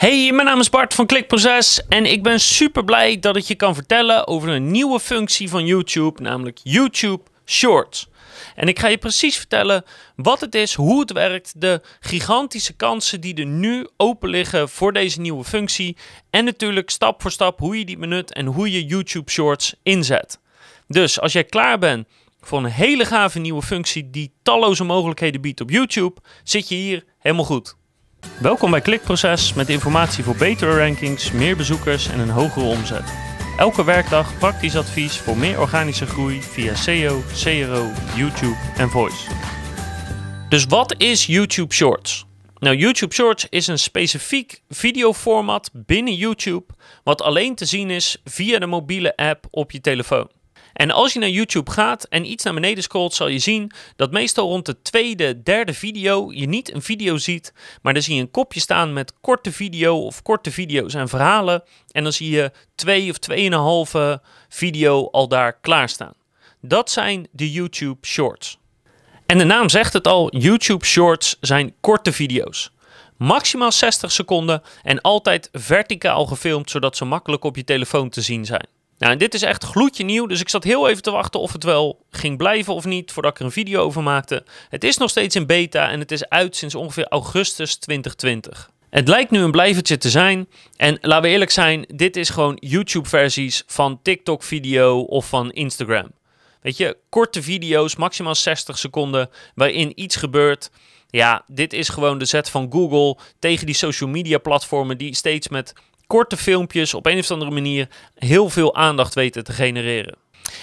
Hey, mijn naam is Bart van Klikproces en ik ben super blij dat ik je kan vertellen over een nieuwe functie van YouTube, namelijk YouTube Shorts. En ik ga je precies vertellen wat het is, hoe het werkt, de gigantische kansen die er nu open liggen voor deze nieuwe functie en natuurlijk stap voor stap hoe je die benut en hoe je YouTube Shorts inzet. Dus als jij klaar bent voor een hele gave nieuwe functie die talloze mogelijkheden biedt op YouTube, zit je hier helemaal goed. Welkom bij Klikproces met informatie voor betere rankings, meer bezoekers en een hogere omzet. Elke werkdag praktisch advies voor meer organische groei via SEO, CRO, YouTube en Voice. Dus wat is YouTube Shorts? Nou, YouTube Shorts is een specifiek videoformat binnen YouTube wat alleen te zien is via de mobiele app op je telefoon. En als je naar YouTube gaat en iets naar beneden scrolt, zal je zien dat meestal rond de tweede, derde video je niet een video ziet, maar dan zie je een kopje staan met korte video of korte video's en verhalen. En dan zie je twee of tweeënhalve video al daar klaarstaan. Dat zijn de YouTube Shorts. En de naam zegt het al, YouTube Shorts zijn korte video's. Maximaal 60 seconden en altijd verticaal gefilmd, zodat ze makkelijk op je telefoon te zien zijn. Nou, en dit is echt gloedje nieuw, dus ik zat heel even te wachten of het wel ging blijven of niet, voordat ik er een video over maakte. Het is nog steeds in beta en het is uit sinds ongeveer augustus 2020. Het lijkt nu een blijvertje te zijn. En laten we eerlijk zijn, dit is gewoon YouTube-versies van TikTok-video of van Instagram. Weet je, korte video's, maximaal 60 seconden, waarin iets gebeurt. Ja, dit is gewoon de zet van Google tegen die social media platformen die steeds met korte filmpjes op een of andere manier heel veel aandacht weten te genereren.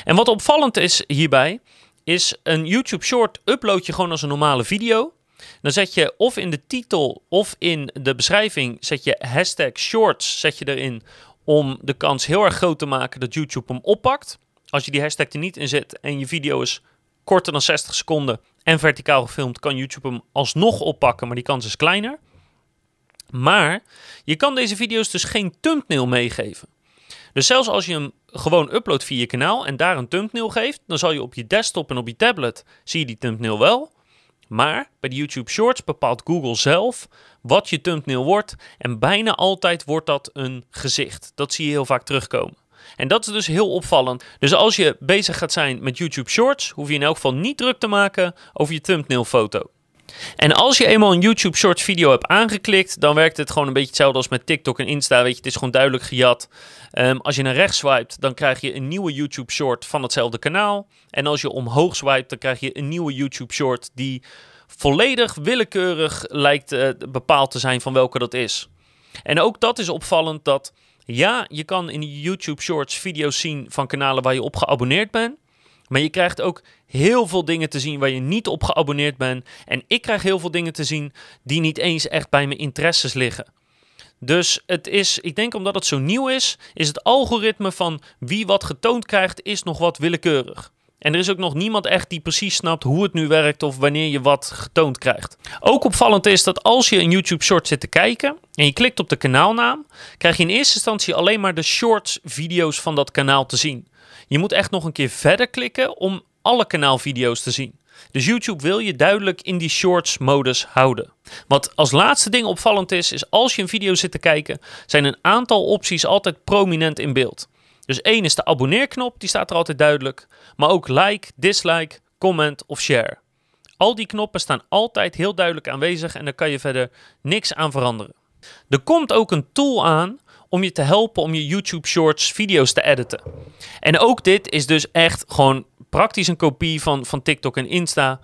En wat opvallend is hierbij, is een YouTube Short upload je gewoon als een normale video. Dan zet je of in de titel of in de beschrijving zet je hashtag shorts zet je erin om de kans heel erg groot te maken dat YouTube hem oppakt. Als je die hashtag er niet in zet en je video is korter dan 60 seconden en verticaal gefilmd, kan YouTube hem alsnog oppakken, maar die kans is kleiner. Maar je kan deze video's dus geen thumbnail meegeven. Dus zelfs als je hem gewoon uploadt via je kanaal en daar een thumbnail geeft, dan zal je op je desktop en op je tablet zie je die thumbnail wel. Maar bij de YouTube Shorts bepaalt Google zelf wat je thumbnail wordt en bijna altijd wordt dat een gezicht. Dat zie je heel vaak terugkomen. En dat is dus heel opvallend. Dus als je bezig gaat zijn met YouTube Shorts, hoef je in elk geval niet druk te maken over je thumbnail foto. En als je eenmaal een YouTube Shorts video hebt aangeklikt, dan werkt het gewoon een beetje hetzelfde als met TikTok en Insta. Weet je, het is gewoon duidelijk gejat. Um, als je naar rechts swipet, dan krijg je een nieuwe YouTube Short van hetzelfde kanaal. En als je omhoog swipet, dan krijg je een nieuwe YouTube Short die volledig willekeurig lijkt uh, bepaald te zijn van welke dat is. En ook dat is opvallend dat ja, je kan in YouTube Shorts video's zien van kanalen waar je op geabonneerd bent. Maar je krijgt ook heel veel dingen te zien waar je niet op geabonneerd bent. En ik krijg heel veel dingen te zien die niet eens echt bij mijn interesses liggen. Dus het is, ik denk omdat het zo nieuw is, is het algoritme van wie wat getoond krijgt, is nog wat willekeurig. En er is ook nog niemand echt die precies snapt hoe het nu werkt of wanneer je wat getoond krijgt. Ook opvallend is dat als je een YouTube Short zit te kijken en je klikt op de kanaalnaam, krijg je in eerste instantie alleen maar de shorts video's van dat kanaal te zien. Je moet echt nog een keer verder klikken om alle kanaalvideo's te zien. Dus YouTube wil je duidelijk in die shorts modus houden. Wat als laatste ding opvallend is, is als je een video zit te kijken, zijn een aantal opties altijd prominent in beeld. Dus één is de abonneerknop, die staat er altijd duidelijk. Maar ook like, dislike, comment of share. Al die knoppen staan altijd heel duidelijk aanwezig en daar kan je verder niks aan veranderen. Er komt ook een tool aan om je te helpen om je YouTube Shorts video's te editen. En ook dit is dus echt gewoon praktisch een kopie van, van TikTok en Insta.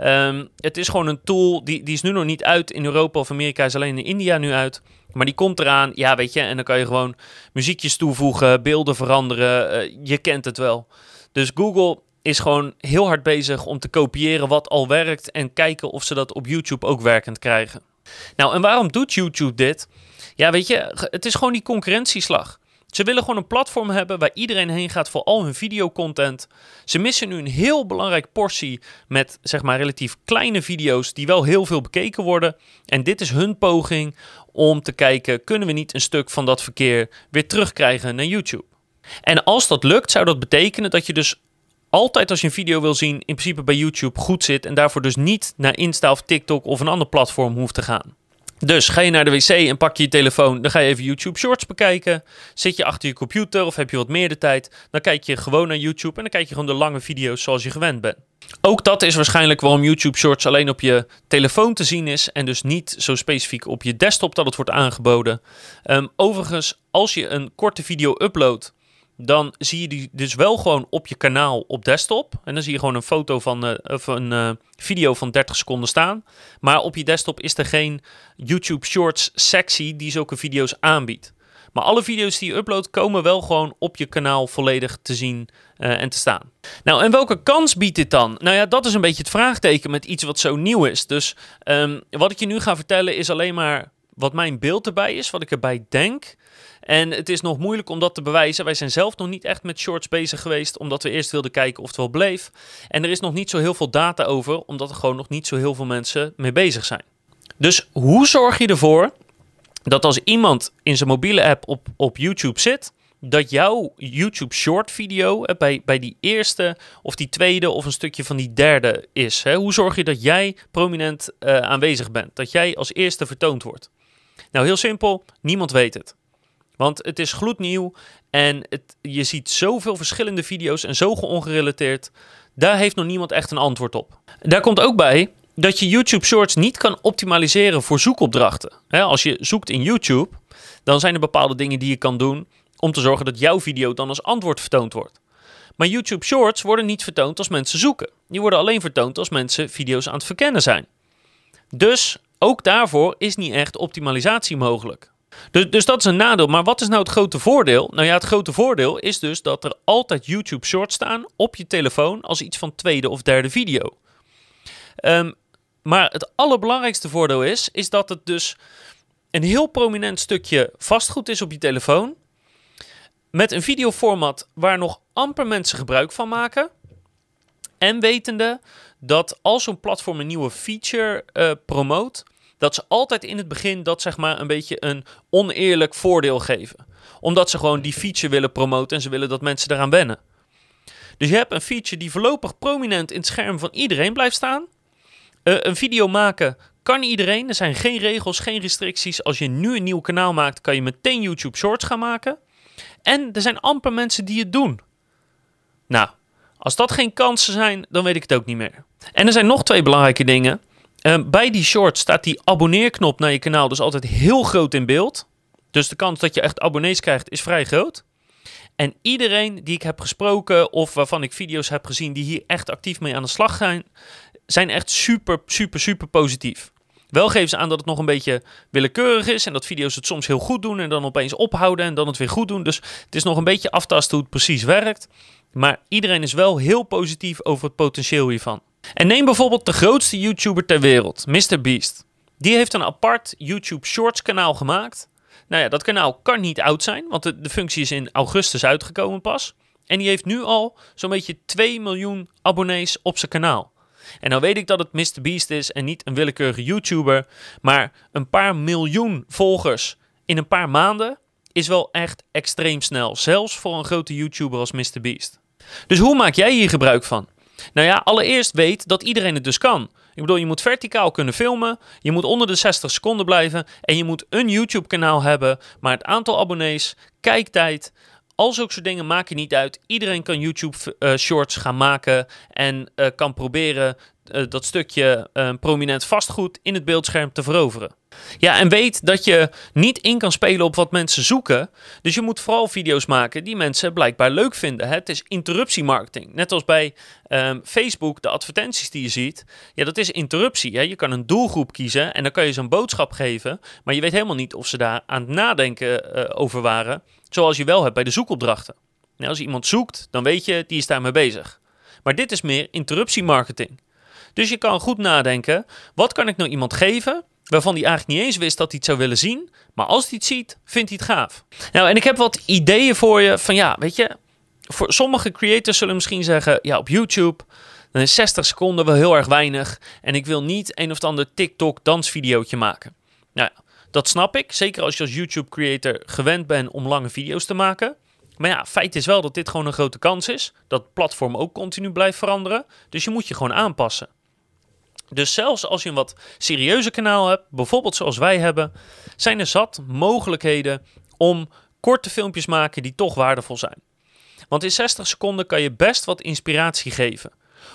Um, het is gewoon een tool, die, die is nu nog niet uit in Europa of Amerika, is alleen in India nu uit. Maar die komt eraan, ja weet je, en dan kan je gewoon muziekjes toevoegen, beelden veranderen, uh, je kent het wel. Dus Google is gewoon heel hard bezig om te kopiëren wat al werkt en kijken of ze dat op YouTube ook werkend krijgen. Nou, en waarom doet YouTube dit? Ja, weet je, het is gewoon die concurrentieslag. Ze willen gewoon een platform hebben waar iedereen heen gaat voor al hun videocontent. Ze missen nu een heel belangrijk portie met zeg maar relatief kleine video's die wel heel veel bekeken worden. En dit is hun poging om te kijken, kunnen we niet een stuk van dat verkeer weer terugkrijgen naar YouTube? En als dat lukt, zou dat betekenen dat je dus altijd als je een video wil zien, in principe bij YouTube goed zit en daarvoor dus niet naar Insta of TikTok of een ander platform hoeft te gaan. Dus ga je naar de wc en pak je je telefoon, dan ga je even YouTube Shorts bekijken. Zit je achter je computer of heb je wat meer de tijd, dan kijk je gewoon naar YouTube en dan kijk je gewoon de lange video's zoals je gewend bent. Ook dat is waarschijnlijk waarom YouTube Shorts alleen op je telefoon te zien is en dus niet zo specifiek op je desktop dat het wordt aangeboden. Ehm, overigens, als je een korte video uploadt, dan zie je die dus wel gewoon op je kanaal op desktop. En dan zie je gewoon een foto van uh, of een uh, video van 30 seconden staan. Maar op je desktop is er geen YouTube Shorts sectie die zulke video's aanbiedt. Maar alle video's die je uploadt komen wel gewoon op je kanaal volledig te zien uh, en te staan. Nou, en welke kans biedt dit dan? Nou ja, dat is een beetje het vraagteken met iets wat zo nieuw is. Dus um, wat ik je nu ga vertellen is alleen maar wat mijn beeld erbij is, wat ik erbij denk. En het is nog moeilijk om dat te bewijzen. Wij zijn zelf nog niet echt met shorts bezig geweest, omdat we eerst wilden kijken of het wel bleef. En er is nog niet zo heel veel data over, omdat er gewoon nog niet zo heel veel mensen mee bezig zijn. Dus hoe zorg je ervoor dat als iemand in zijn mobiele app op, op YouTube zit, dat jouw YouTube short video bij, bij die eerste of die tweede of een stukje van die derde is? Hè? Hoe zorg je dat jij prominent uh, aanwezig bent? Dat jij als eerste vertoond wordt? Nou, heel simpel, niemand weet het. Want het is gloednieuw en het, je ziet zoveel verschillende video's en zo geongerelateerd. Daar heeft nog niemand echt een antwoord op. Daar komt ook bij dat je YouTube Shorts niet kan optimaliseren voor zoekopdrachten. als je zoekt in YouTube, dan zijn er bepaalde dingen die je kan doen om te zorgen dat jouw video dan als antwoord vertoond wordt. Maar YouTube Shorts worden niet vertoond als mensen zoeken. Die worden alleen vertoond als mensen video's aan het verkennen zijn. Dus ook daarvoor is niet echt optimalisatie mogelijk. Dus, dus dat is een nadeel. Maar wat is nou het grote voordeel? Nou ja, het grote voordeel is dus dat er altijd YouTube Shorts staan op je telefoon als iets van tweede of derde video. Um, maar het allerbelangrijkste voordeel is, is dat het dus een heel prominent stukje vastgoed is op je telefoon. Met een videoformat waar nog amper mensen gebruik van maken. En wetende dat als zo'n platform een nieuwe feature uh, promoot, dat ze altijd in het begin dat zeg maar een beetje een oneerlijk voordeel geven. Omdat ze gewoon die feature willen promoten en ze willen dat mensen eraan wennen. Dus je hebt een feature die voorlopig prominent in het scherm van iedereen blijft staan. Uh, een video maken kan iedereen. Er zijn geen regels, geen restricties. Als je nu een nieuw kanaal maakt, kan je meteen YouTube Shorts gaan maken. En er zijn amper mensen die het doen. Nou, als dat geen kansen zijn, dan weet ik het ook niet meer. En er zijn nog twee belangrijke dingen. Uh, bij die shorts staat die abonneerknop naar je kanaal dus altijd heel groot in beeld. Dus de kans dat je echt abonnees krijgt is vrij groot. En iedereen die ik heb gesproken of waarvan ik video's heb gezien die hier echt actief mee aan de slag zijn, zijn echt super, super, super positief. Wel geven ze aan dat het nog een beetje willekeurig is en dat video's het soms heel goed doen en dan opeens ophouden en dan het weer goed doen. Dus het is nog een beetje aftasten hoe het precies werkt. Maar iedereen is wel heel positief over het potentieel hiervan. En neem bijvoorbeeld de grootste YouTuber ter wereld, MrBeast. Die heeft een apart YouTube Shorts kanaal gemaakt. Nou ja, dat kanaal kan niet oud zijn, want de, functie is in augustus uitgekomen pas. En die heeft nu al zo'n beetje 2 miljoen abonnees op zijn kanaal. En nou weet ik dat het MrBeast is en niet een willekeurige YouTuber. Maar een paar miljoen volgers in een paar maanden is wel echt extreem snel. Zelfs voor een grote YouTuber als MrBeast. Dus hoe maak jij hier gebruik van? Nou ja, allereerst weet dat iedereen het dus kan. Ik bedoel, je moet verticaal kunnen filmen, je moet onder de 60 seconden blijven en je moet een YouTube-kanaal hebben, maar het aantal abonnees, kijktijd, al zulke soort dingen maken niet uit. Iedereen kan YouTube uh, shorts gaan maken en uh, kan proberen uh, dat stukje prominent vastgoed in het beeldscherm te veroveren. Ja, en weet dat je niet in kan spelen op wat mensen zoeken. Dus je moet vooral video's maken die mensen blijkbaar leuk vinden. Het is interruptiemarketing. Net als bij um, Facebook, de advertenties die je ziet. Ja, dat is interruptie. Hè? Je kan een doelgroep kiezen en dan kan je ze een boodschap geven. Maar je weet helemaal niet of ze daar aan het nadenken uh, over waren. Zoals je wel hebt bij de zoekopdrachten. Nou, als iemand zoekt, dan weet je, die is daarmee bezig. Maar dit is meer interruptiemarketing. Dus je kan goed nadenken, wat kan ik nou iemand geven waarvan hij eigenlijk niet eens wist dat hij het zou willen zien. Maar als hij het ziet, vindt hij het gaaf. Nou, en ik heb wat ideeën voor je van ja, weet je, voor sommige creators zullen misschien zeggen, ja, op YouTube, dan is 60 seconden wel heel erg weinig. En ik wil niet een of ander TikTok dansvideootje maken. Nou ja, dat snap ik. Zeker als je als YouTube creator gewend bent om lange video's te maken. Maar ja, feit is wel dat dit gewoon een grote kans is. Dat platform ook continu blijft veranderen. Dus je moet je gewoon aanpassen. Dus zelfs als je een wat serieuzer kanaal hebt, bijvoorbeeld zoals wij hebben, zijn er zat mogelijkheden om korte filmpjes maken die toch waardevol zijn. Want in 60 seconden kan je best wat inspiratie geven.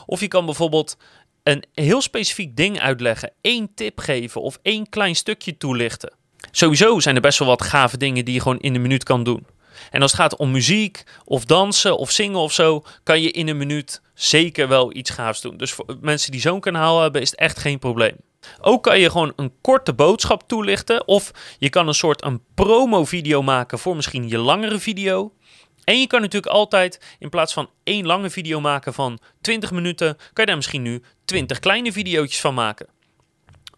Of je kan bijvoorbeeld een heel specifiek ding uitleggen, één tip geven of één klein stukje toelichten. Sowieso zijn er best wel wat gave dingen die je gewoon in een minuut kan doen. En als het gaat om muziek of dansen of zingen of zo, kan je in een minuut zeker wel iets gaafs doen. Dus voor mensen die zo'n kanaal hebben, is het echt geen probleem. Ook kan je gewoon een korte boodschap toelichten. Of je kan een soort een promo-video maken voor misschien je langere video. En je kan natuurlijk altijd in plaats van één lange video maken van 20 minuten, kan je daar misschien nu 20 kleine video's van maken.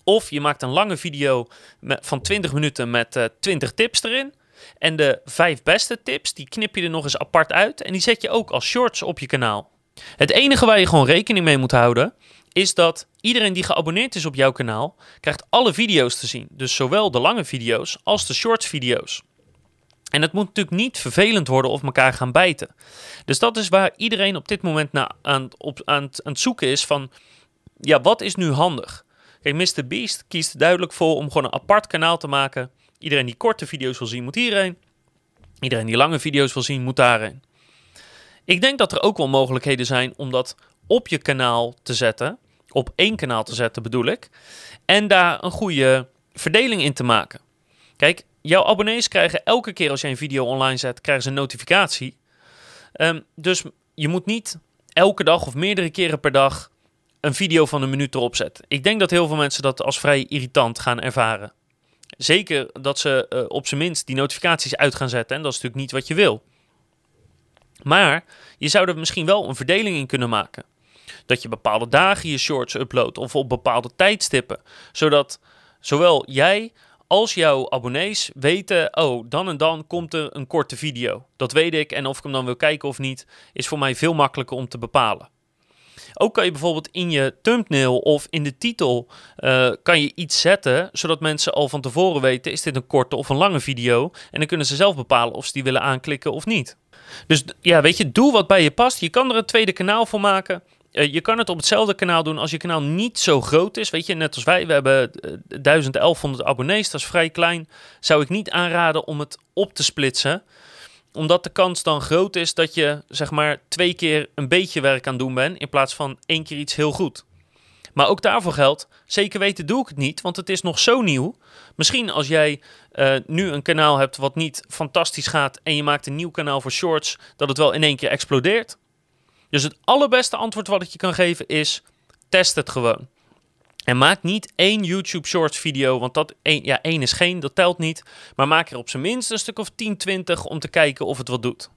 Of je maakt een lange video van 20 minuten met uh, eh, 20 tips erin. En de vijf beste tips, die knip je er nog eens apart uit. En die zet je ook als shorts op je kanaal. Het enige waar je gewoon rekening mee moet houden, is dat iedereen die geabonneerd is op jouw kanaal, krijgt alle video's te zien. Dus zowel de lange video's als de shorts video's. En het moet natuurlijk niet vervelend worden of elkaar gaan bijten. Dus dat is waar iedereen op dit moment naar aan, op, aan, aan het zoeken is van, ja, wat is nu handig? Kijk, Mr. Beast kiest duidelijk voor om gewoon een apart kanaal te maken. Iedereen die korte video's wil zien, moet hierheen. Iedereen die lange video's wil zien, moet daarheen. Ik denk dat er ook wel mogelijkheden zijn om dat op je kanaal te zetten. Op één kanaal te zetten bedoel ik. En daar een goede verdeling in te maken. Kijk, jouw abonnees krijgen elke keer als je een video online zet, krijgen ze een notificatie. Ehm, dus je moet niet elke dag of meerdere keren per dag een video van een minuut erop zetten. Ik denk dat heel veel mensen dat als vrij irritant gaan ervaren. Zeker dat ze uh, op zijn minst die notificaties uit gaan zetten. En dat is natuurlijk niet wat je wil. Maar je zou er misschien wel een verdeling in kunnen maken. Dat je bepaalde dagen je shorts uploadt of op bepaalde tijdstippen. Zodat zowel jij als jouw abonnees weten, oh, dan en dan komt er een korte video. Dat weet ik en of ik hem dan wil kijken of niet, is voor mij veel makkelijker om te bepalen. Ook kan je bijvoorbeeld in je thumbnail of in de titel uh, kan je iets zetten, zodat mensen al van tevoren weten, is dit een korte of een lange video? En dan kunnen ze zelf bepalen of ze die willen aanklikken of niet. Dus ja, weet je, doe wat bij je past. Je kan er een tweede kanaal voor maken. Uh, je kan het op hetzelfde kanaal doen als je kanaal niet zo groot is. Weet je, net als wij, we hebben 1100 abonnees, dat is vrij klein. Zou ik niet aanraden om het op te splitsen omdat de kans dan groot is dat je zeg maar twee keer een beetje werk aan doen bent in plaats van één keer iets heel goed. Maar ook daarvoor geldt, zeker weten doe ik het niet, want het is nog zo nieuw. Misschien als jij uh, nu een kanaal hebt wat niet fantastisch gaat en je maakt een nieuw kanaal voor shorts, dat het wel in één keer explodeert. Dus het allerbeste antwoord wat ik je kan geven is, test het gewoon. En maak niet één YouTube Shorts video, want dat één, ja, één is geen, dat telt niet. Maar maak er op zijn minst een stuk of 10, 20 om te kijken of het wat doet.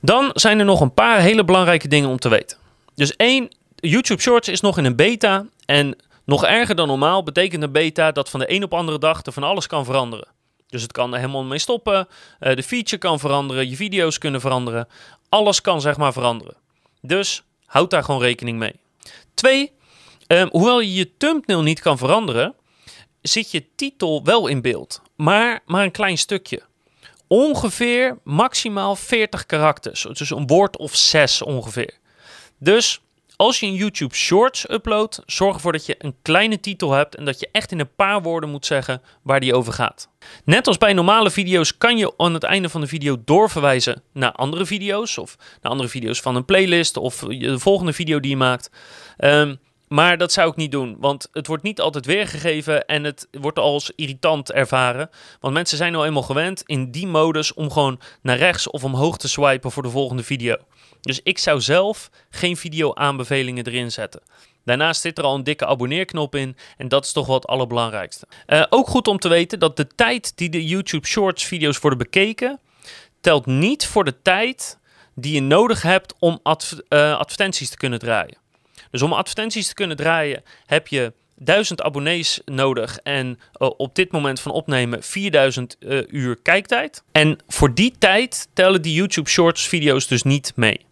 Dan zijn er nog een paar hele belangrijke dingen om te weten. Dus één, YouTube Shorts is nog in een beta. En nog erger dan normaal betekent een beta dat van de een op andere dag er van alles kan veranderen. Dus het kan er helemaal mee stoppen. Uh, de feature kan veranderen. Je video's kunnen veranderen. Alles kan zeg maar veranderen. Dus houd daar gewoon rekening mee. Twee, Um, hoewel je je thumbnail niet kan veranderen, zit je titel wel in beeld. Maar, maar een klein stukje. Ongeveer maximaal 40 karakters. Dus een woord of 6 ongeveer. Dus als je een YouTube Shorts uploadt, zorg ervoor dat je een kleine titel hebt en dat je echt in een paar woorden moet zeggen waar die over gaat. Net als bij normale video's kan je aan het einde van de video doorverwijzen naar andere video's of naar andere video's van een playlist of de volgende video die je maakt. Um, maar dat zou ik niet doen, want het wordt niet altijd weergegeven en het wordt als irritant ervaren. Want mensen zijn nou eenmaal gewend in die modus om gewoon naar rechts of omhoog te swipen voor de volgende video. Dus ik zou zelf geen video aanbevelingen erin zetten. Daarnaast zit er al een dikke abonneerknop in en dat is toch wel het allerbelangrijkste. Uh, ook goed om te weten dat de tijd die de YouTube Shorts video's worden bekeken, telt niet voor de tijd die je nodig hebt om uh, advertenties te kunnen draaien. Dus om advertenties te kunnen draaien heb je 1000 abonnees nodig en uh, op dit moment van opnemen 4000 uh, eh, uur kijktijd. En voor die tijd tellen die YouTube Shorts video's dus niet mee.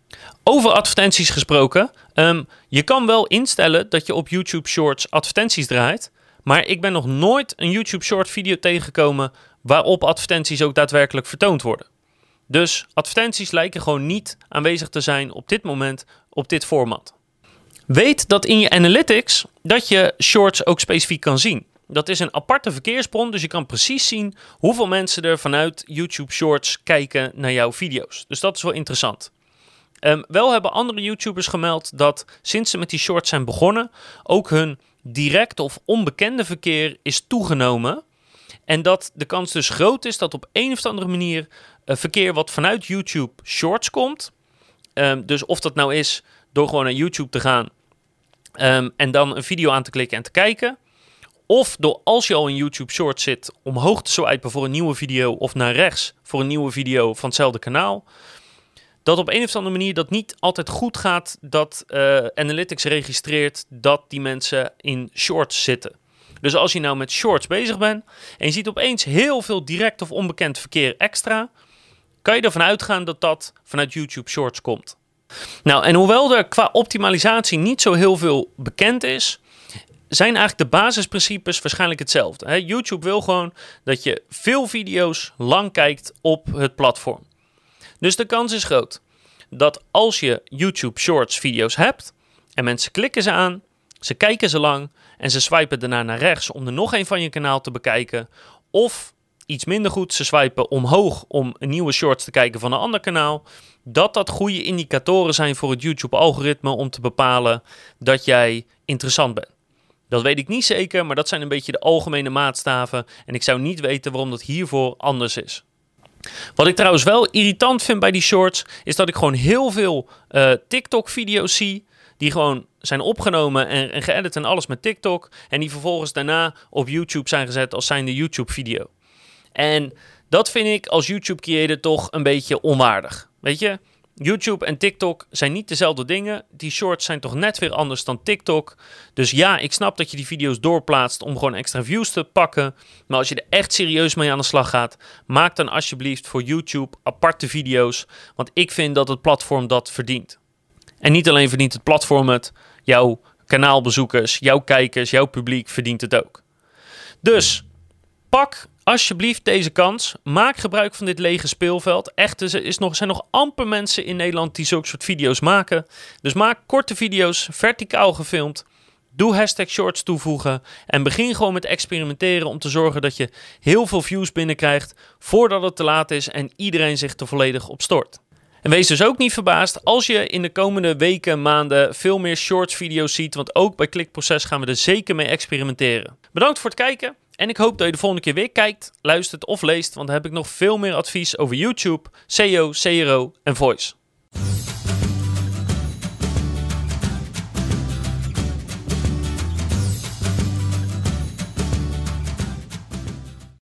Over advertenties gesproken, um, je kan wel instellen dat je op YouTube Shorts advertenties draait, maar ik ben nog nooit een YouTube Short video tegengekomen waarop advertenties ook daadwerkelijk vertoond worden. Dus advertenties lijken gewoon niet aanwezig te zijn op dit moment op dit format. Weet dat in je analytics dat je shorts ook specifiek kan zien. Dat is een aparte verkeersbron, dus je kan precies zien hoeveel mensen er vanuit YouTube Shorts kijken naar jouw video's. Dus dat is wel interessant. Um, wel hebben andere YouTubers gemeld dat sinds ze met die shorts zijn begonnen, ook hun direct of onbekende verkeer is toegenomen. En dat de kans dus groot is dat op een of andere manier uh, verkeer wat vanuit YouTube Shorts komt. Um, dus of dat nou is door gewoon naar YouTube te gaan um, en dan een video aan te klikken en te kijken. Of door als je al in YouTube Shorts zit, omhoog te swipen voor een nieuwe video of naar rechts voor een nieuwe video van hetzelfde kanaal. Dat op een of andere manier dat niet altijd goed gaat dat uh, Analytics registreert dat die mensen in Shorts zitten. Dus als je nou met Shorts bezig bent en je ziet opeens heel veel direct of onbekend verkeer extra, kan je ervan uitgaan dat dat vanuit YouTube Shorts komt. Nou, en hoewel er qua optimalisatie niet zo heel veel bekend is, zijn eigenlijk de basisprincipes waarschijnlijk hetzelfde. YouTube wil gewoon dat je veel video's lang kijkt op het platform. Dus de kans is groot dat als je YouTube Shorts video's hebt en mensen klikken ze aan, ze kijken ze lang en ze swipen daarna naar rechts om er nog een van je kanaal te bekijken, of iets minder goed, ze swipen omhoog om nieuwe shorts te kijken van een ander kanaal, dat dat goede indicatoren zijn voor het YouTube-algoritme om te bepalen dat jij interessant bent. Dat weet ik niet zeker, maar dat zijn een beetje de algemene maatstaven. En ik zou niet weten waarom dat hiervoor anders is. Wat ik trouwens wel irritant vind bij die shorts, is dat ik gewoon heel veel uh, TikTok-video's zie. Die gewoon zijn opgenomen en, en geëdit en alles met TikTok. En die vervolgens daarna op YouTube zijn gezet als zijnde YouTube-video. En dat vind ik als YouTube-creator toch een beetje onwaardig. Weet je, YouTube en TikTok zijn niet dezelfde dingen. Die shorts zijn toch net weer anders dan TikTok. Dus ja, ik snap dat je die video's doorplaatst om gewoon extra views te pakken. Maar als je er echt serieus mee aan de slag gaat, maak dan alsjeblieft voor YouTube aparte video's. Want ik vind dat het platform dat verdient. En niet alleen verdient het platform het, jouw kanaalbezoekers, jouw kijkers, jouw publiek verdient het ook. Dus pak alsjeblieft deze kans. Maak gebruik van dit lege speelveld. Echt, er nog, zijn nog amper mensen in Nederland die zulke soort video's maken. Dus maak korte video's, verticaal gefilmd. Doe hashtag shorts toevoegen en begin gewoon met experimenteren om te zorgen dat je heel veel views binnenkrijgt voordat het te laat is en iedereen zich er volledig op stort. En wees dus ook niet verbaasd als je in de komende weken, maanden veel meer shorts video's ziet, want ook bij Klikproces gaan we er zeker mee experimenteren. Bedankt voor het kijken. En ik hoop dat je de volgende keer weer kijkt, luistert of leest, want dan heb ik nog veel meer advies over YouTube, SEO, CRO en Voice.